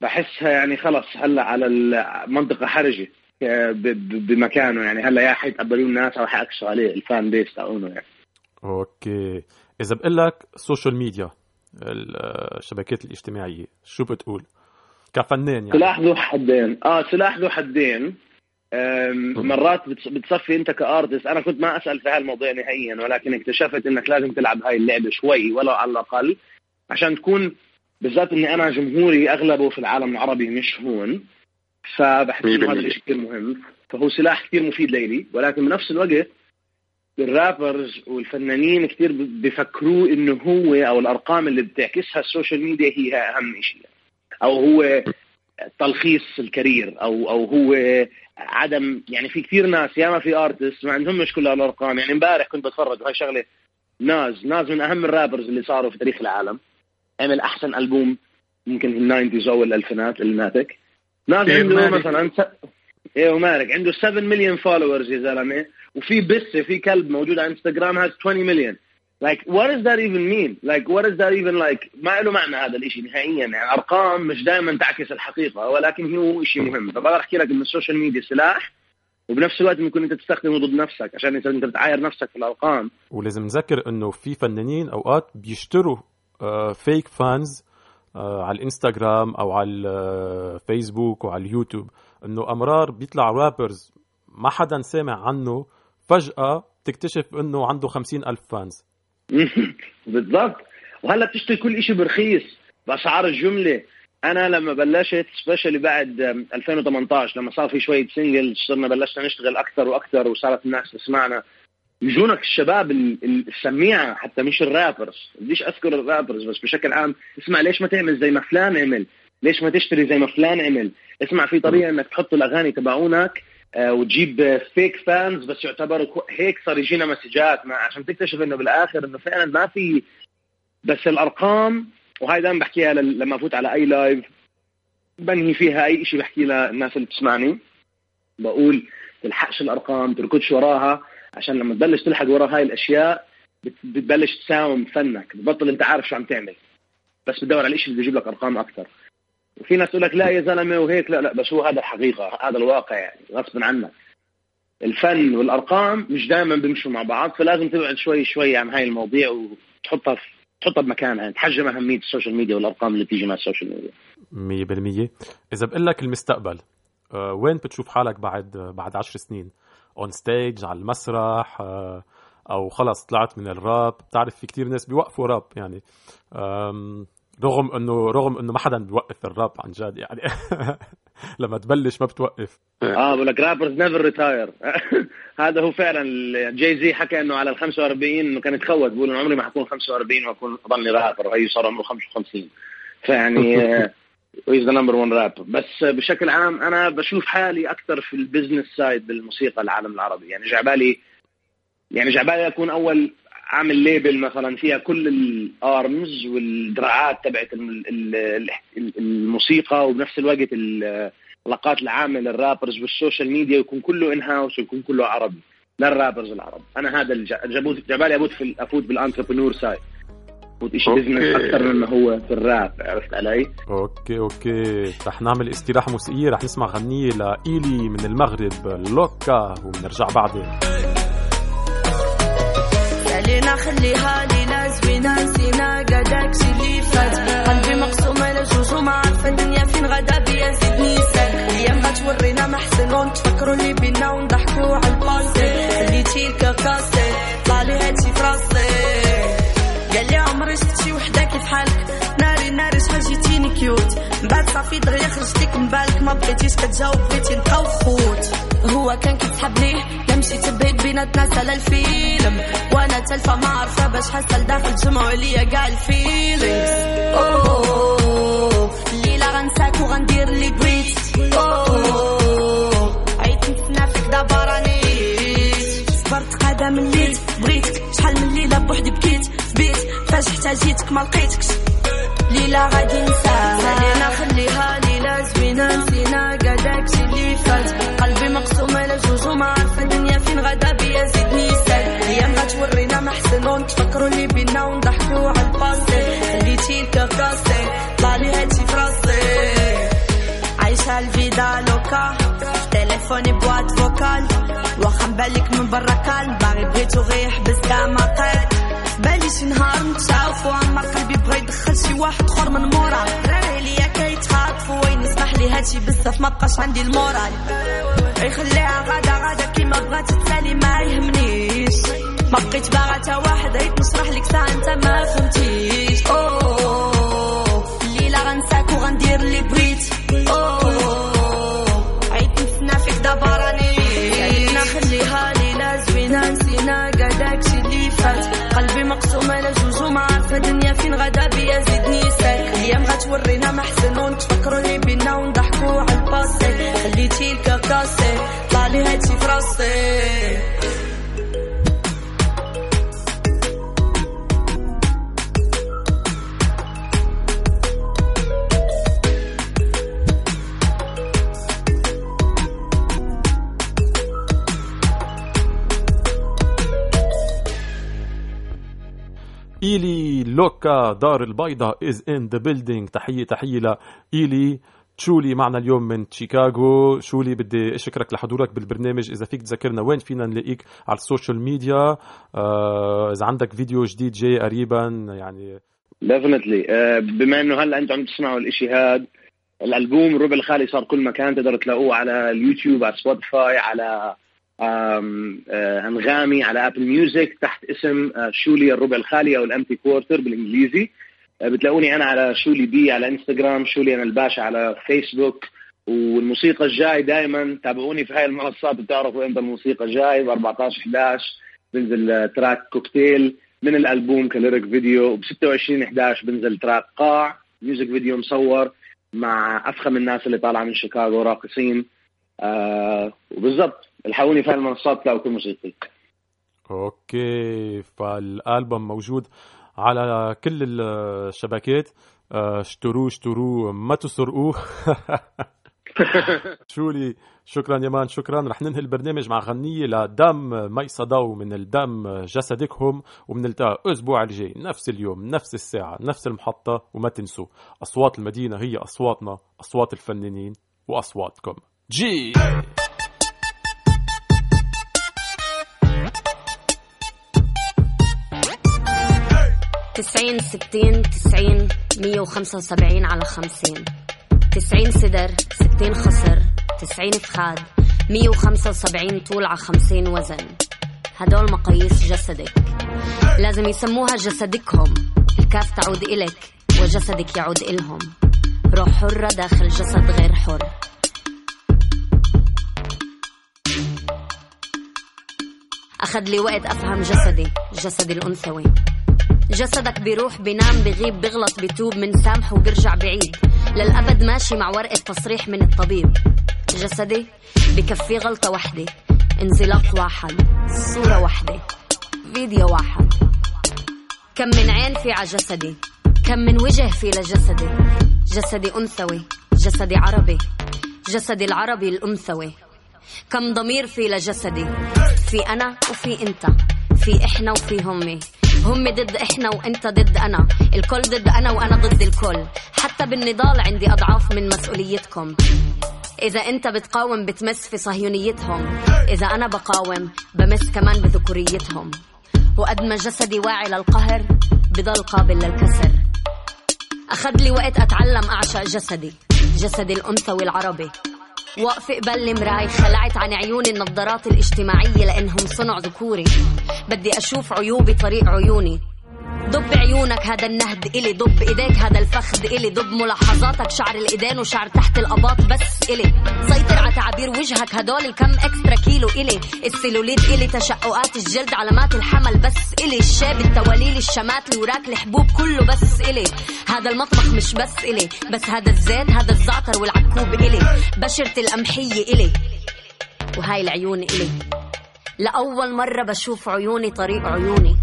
بحسها يعني خلص هلا على المنطقة حرجة ب- بمكانه يعني. هلا يا حيتقبلوه الناس أو حيعكسوا عليه ال fan base تاعونه يعني. Okay. إذا بقول لك social media الشبكات الاجتماعية شو بتقول؟ كفنان يعني. سلاح ذو حدين. آه سلاح ذو حدين. مرات بتص- بتصفي أنت ك artist. أنا كنت ما أسأل في هالموضوع نهائيا ولكن اكتشفت إنك لازم تلعب هاي اللعبة شوي ولو على الأقل عشان تكون بالذات إني أنا جمهوري أغلبه في العالم العربي مش هون فبحس انه هذا الشيء كثير مهم. فهو سلاح كثير مفيد لإلي ولكن بنفس الوقت ال rappers والفنانين كثير ب- بفكروه إنه هو أو الأرقام اللي بتعكسها ال social media هي أهم شيء أو هو تلخيص ال career أو أو هو عدم يعني في كثير ناس ياما في artist ما عندهم مش كل هالارقام يعني امبارح كنت بتفرج وهي شغلة ناز ناز من أهم ال rappers اللي صاروا في تاريخ العالم. عمل احسن ألبوم يمكن في ال nineties أو الألفينات Illmatic ناز إيه، عنده مالك. مثلا س... إيه ومالك عنده 7 مليون followers يا زلمة. وفي بسه في كلب موجود على انستغرام has 20 مليون like what does that even mean? Like what does that even like ما له معنى هذا الإشي نهائيا. يعني ارقام مش دائما تعكس الحقيقة ولكن هو شيء مهم. فبقدر أحكي لك ان ال social media سلاح وبنفس الوقت ممكن أنت تستخدمه ضد نفسك عشان أنت بتعاير نفسك في الأرقام. ولازم نذكر إنه في فنانين أوقات بيشتروا fake fans على الإنستغرام أو على الفيسبوك وعلى اليوتيوب إنه أمرار بيطلع rappers ما حدا سامع عنه فجأة تكتشف إنه عنده خمسين ألف فانز بالضبط. وهلأ بتشتري كل شيء برخيص. بأسعار الجملة. أنا لما بلشت especially بعد أم، 2018 لما صار في شوية single صرنا بلشنا نشتغل أكثر وأكثر وصارت الناس تسمعنا. يجونك الشباب ال- ال- السميعه حتى مش ال rappers. بديش أذكر ال rappers بس بشكل عام اسمع ليش ما تعمل زي ما فلان عمل؟ ليش ما تشتري زي ما فلان عمل؟ اسمع في طريقة إنك تحط الأغاني تبعونك آه، وتجيب fake fans بس يعتبروا هيك صار يجينا مسجات عشان تكتشف إنه بالآخر إنه فعلا ما في بس الأرقام وهاي دائما بحكيها لما أفوت على أي live بنهي فيها أي شيء بحكي للناس اللي بتسمعني. بقول تلحقش الأرقام تركضش وراها. عشان لما تبلش تلحق ورا هاي الأشياء بت- بتبلش تساوم فنك بتبطل أنت عارف شو عم تعمل. بس بتدور على الشيء اللي بيجيب لك أرقام أكثر. وفي ناس تقول لك لا يا زلمة وهيك لا لا بس هو هذا الحقيقة هذا الواقع يعني غصبا عنك. الفن والأرقام مش دائما بيمشوا مع بعض فلازم تبعد شوي شوي عن هاي المواضيع وتحطها في تحطها بمكانها يعني تحجم أهمية ال social media والأرقام اللي بتيجي مع ال social media. مية بالمية. إذا بقول لك المستقبل آه، وين بتشوف حالك بعد بعد عشر سنين؟ on stage على المسرح آه، أو خلص طلعت من الراب. بتعرف في كتير ناس بيوقفوا راب يعني رغم انه رغم إنه ما حدا بيوقف الراب عن جد يعني. لما تبلش ما بتوقف. آه بقول لك rappers never retire هذا هو فعلا جاي زي حكى إنه على ال 45 إنه كان يتخوت. بيقول إنه عمري ما حكون 45 واكون أضلني رابر وهي صار عمره 55 فيعني he's the number 1 راب بس بشكل عام أنا بشوف حالي أكثر في ال business side بالموسيقى العالم العربي. يعني جعبالي يعني جعبالي أكون أول عامل label مثلا فيها كل ال arms والدراعات تبعت ال- ال- ال- الموسيقى وبنفس الوقت ال- العلاقات العامه لل rappers وال social media يكون كله in house ويكون كله عربي لل rappers العرب. أنا هذا جابوت جعبالي أفوت في أفوت بال entrepreneur side business أكثر مما هو في الراب عرفت علي؟ okay okay. رح نعمل استراحة موسيقية رح نسمع غنية لإيلي من المغرب لوكا وبنرجع بعدين. خلينا خليها لينا زوينة نسينا قداك شي اللي فات. قلبي مقسوم على جوج وما عارفة الدنيا فين غدا بيا زيد نيسان أيام غتورينا ما حسن ونتفكروا اللي بينا ونضحكوا على الباسي خليتي الكاكاسي طلع لي هادشي عمري شفت شي وحدة كيف حالك ناري ناري شحال جيتيني cute. من بعد صافي دغيا خرجتيك من بالك. ما بغيتيش كتجاوب بغيتي نبقاو خوت هو كان كيتحبني لا مشيت بعيد بيناتنا سالا الفيلم. وأنا تلفة ما عارفة باش حاسة لداخل جمعوا عليا كاع ال feelings. أوه الليلة غنساك وغندير اللي بغيت. أوه عيت نتسنى فيك دابا راني. صبرت من ليت بغيتك. شحال من ليلة بوحدي بكيت. في بيت فاش احتاجيتك ما لقيتكش. ليلة غادي نساها لينا خليها ليلة زوينة. نسينا كاع داكشي اللي فات. قلبي مقسوم على جوج وما عارفة الدنيا فين غدا بيا زيدني سال أيام غتورينا ما حسن ونتفكروا اللي بينا ونضحكوا على الباسي خليتي الكراسي طلع لي هادشي في راسي عايشة ال vida loca تليفوني بوات فوكال. واخا مبالك من برا كان باغي بغيتو غير يحبس كاع ما قاد بالي شي نهار نتشافوا أما قلبي بغا يدخل شي واحد آخر من مورا. راه ليا كيتخاطفوا وين يسمح لي هادشي بزاف ما بقاش عندي المورال. يخليها غادا غادا كيما بغات تسالي ما يهمنيش. ما بقيت باغا تا واحد عيط نشرح لك ساعه أنت ما فهمتيش. أوه. عارفه الدنيا فين غدا بيا زيدني ساك أيام غتورينا ما حسن ونتفكروا اللي بينا ونضحكوا على الباسي خليتي الكاكاسي طلع لي هادشي في راسي إيلي لوكا دار البيضة is in the building. تحية تحية لإيلي شولي معنا اليوم من شيكاغو. شولي بدي أشكرك لحضورك بالبرنامج. إذا فيك تذكرنا وين فينا نلاقيك؟ على ال social media. آه إذا عندك فيديو جديد جاي قريبا يعني. definitely بما إنه هلأ أنتم عم تسمعوا الاشي هاد الألبوم الربع الخالي صار كل مكان تقدروا تلاقوه على اليوتيوب على سبوتيفاي على آه، انغامي على ابل ميوزك تحت اسم آه، شولي الربع الخالي أو ال Empty Quarter بالإنجليزي. آه، بتلاقوني أنا على شولي بي على انستغرام شولي أنا الباشا على فيسبوك والموسيقى الجاي دائما تابعوني في هاي المنصات بتعرفوا إمتى الموسيقى جاي. ب 14 11 بنزل آه، track كوكتيل من الألبوم ك lyric video. وب 26 11 بنزل track قاع. music video مصور مع أفخم الناس اللي طالعة من شيكاغو راقصين. آه وبالضبط. الحقوني في المنصات تلاقوا كل موسيقي okay فالألبوم موجود على كل الشبكات. آه، اشتروه اشتروه ما تسرقوه. شولي شكرا يا man شكرا. رح ننهي البرنامج مع غنية لدم مي صدو من الدم جسدكهم وبنلتقى الأسبوع الجاي. نفس اليوم نفس الساعة نفس المحطة وما تنسوا أصوات المدينة هي أصواتنا أصوات الفنانين وأصواتكم. جي! تسعين ستين تسعين مية وخمسة وسبعين على خمسين. تسعين صدر ستين خصر تسعين فخاد مية وخمسة وسبعين طول على خمسين وزن. هدول مقاييس جسدك. لازم يسموها جسدكهم. الكاف تعود إلك وجسدك يعود إلهم. روح حرة داخل جسد غير حر. أخذ لي وقت أفهم جسدي جسدي الأنثوي جسدك بيروح بينام بغيب بغلط بتوب من سامح وبرجع بعيد. للأبد ماشي مع ورقة تصريح من الطبيب. جسدي بكفي غلطة وحدة انزلاق واحد. صورة واحدة. فيديو واحد. كم من عين في على جسدي. كم من وجه في لجسدي جسدي. أنثوي. جسدي عربي. جسدي العربي الأنثوي. كم ضمير في لجسدي في أنا وفي أنت. في إحنا وفي همي. هم ضد إحنا وأنت ضد أنا. الكل ضد أنا وأنا ضد الكل. حتى بالنضال عندي أضعاف من مسؤوليتكم. إذا أنت بتقاوم بتمس في صهيونيتهم. إذا أنا بقاوم بمس كمان بذكوريتهم. وقد ما جسدي واعي للقهر بضل قابل للكسر. أخذ لي وقت أتعلم أعشق جسدي جسدي الأنثوي العربي واقفة قبل المراي خلعت عن عيوني النظارات الاجتماعية لأنهم صنع ذكوري. بدي أشوف عيوبي طريق عيوني. ضب عيونك هذا النهد إلي ضب إيديك هذا الفخذ إلي ضب ملاحظاتك شعر الإيدين وشعر تحت الأباط بس إلي. سيطر على تعابير وجهك هدول الكم إكسترا كيلو إلي. السيلوليت إلي تشققات الجلد علامات الحمل بس إلي. الشاب التواليل الشمات الوراك الحبوب كله بس إلي. هذا المطبخ مش بس إلي بس هذا الزيت هذا الزعتر والعكوب إلي. بشرة القمحية إلي. وهاي العيون إلي. لأول مرة بشوف عيوني طريق عيوني.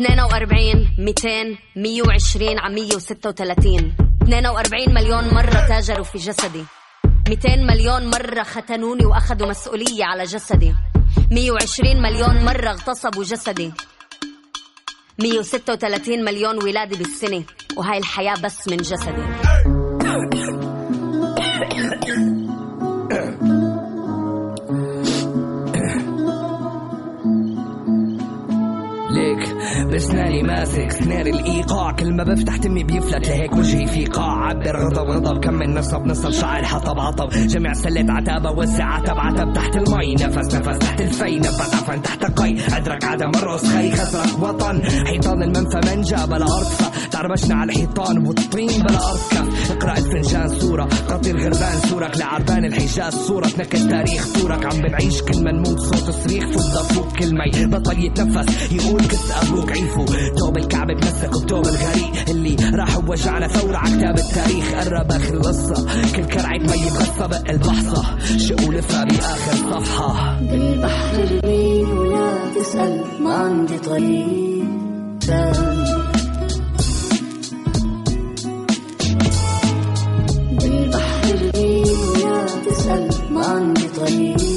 42 200 120 على 136 42 مليون مرة تاجروا في جسدي. 200 مليون مرة ختنوني وأخذوا مسؤولية على جسدي. 120 مليون مرة اغتصبوا جسدي. 136 مليون ولادة بالسنة. وهاي الحياة بس من جسدي. بسناني ماسك سنار الإيقاع. كل ما بفتح تمي بيفلت لهيك وجهي في قاع. عبر غضب غضب كمل نصب نصب شعر حطب عطب. جمع سلة عتابة وسع عتب. عتب تحت المي نفس نفس تحت الفي نفس عفن تحت قي. أدرك عدم الرؤوس خي خسرك وطن. حيطان المنفى منجا بلا ارض تعربشنا على الحيطان والطين بلا ارض كف اقرأ الفنجان صورة قطي الغربان صورك لعربان الحجاز صورة تنكد تاريخ طورك عم بنعيش كل ما نموت صوت صريخ. فضة فوق كل مي بطل يتنفس يقول كس أبوك عيفو. توب الكعب بمسك وتوب الغريق اللي راح وجعنا ثورة على كتاب التاريخ. قرب آخر القصة كل كرعة مي بغصة بق البحصة. شو لفها بآخر صفحة. بالبحر البين ولا تسأل ما عندي طريق. عندي طريق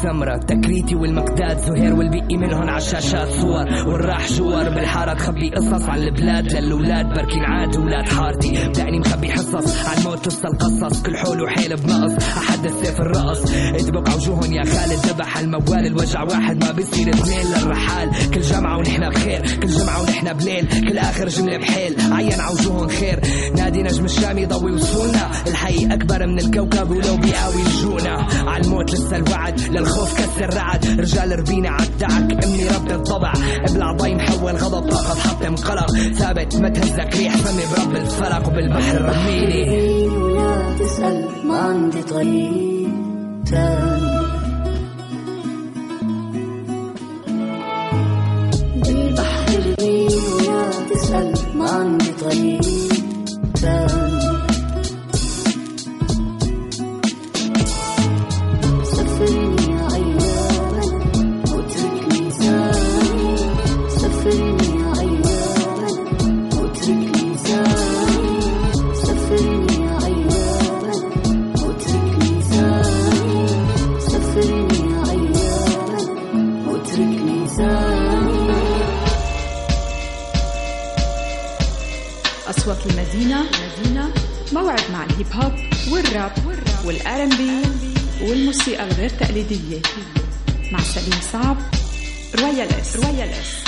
وسمرة تكريتي والمقداد زهير والبقي منهن عالشاشات صور. والراح جوار بالحارة تخبي قصص عن البلاد للولاد بركين عاد ولاد حارتي. بدأني مخبي حصص عن موت قصة القصص. كل حول وحيل بنقص أحد السيف الرقص. ادبق عوجوهن يا خالد ذبح الموال. الوجع واحد ما بيصير اثنين للرحال. كل جمعة ونحن بخير كل جمعة ونحن بليل. كل آخر جملة بحيل عين عوجوهن خير. نادي نجم الشام يضوي وصولنا الحي أكبر من الكوكب ولو بيقاوي لجونا عالموت لسه الوعد للخوف كسر رعد. رجال ربينا عالدعك أمي رب الضبع ضي محول غضب. فقط حطم قلق ثابت ما تهزك. ريح فمي برب الفلق. وبالبحر رميني ولا تسأل ما عندي طريق تاني. المدينة. مدينة موعد مع الهيب هوب والراب وال R&B والموسيقى الغير تقليدية. مع سليم صعب Royal S Royal S.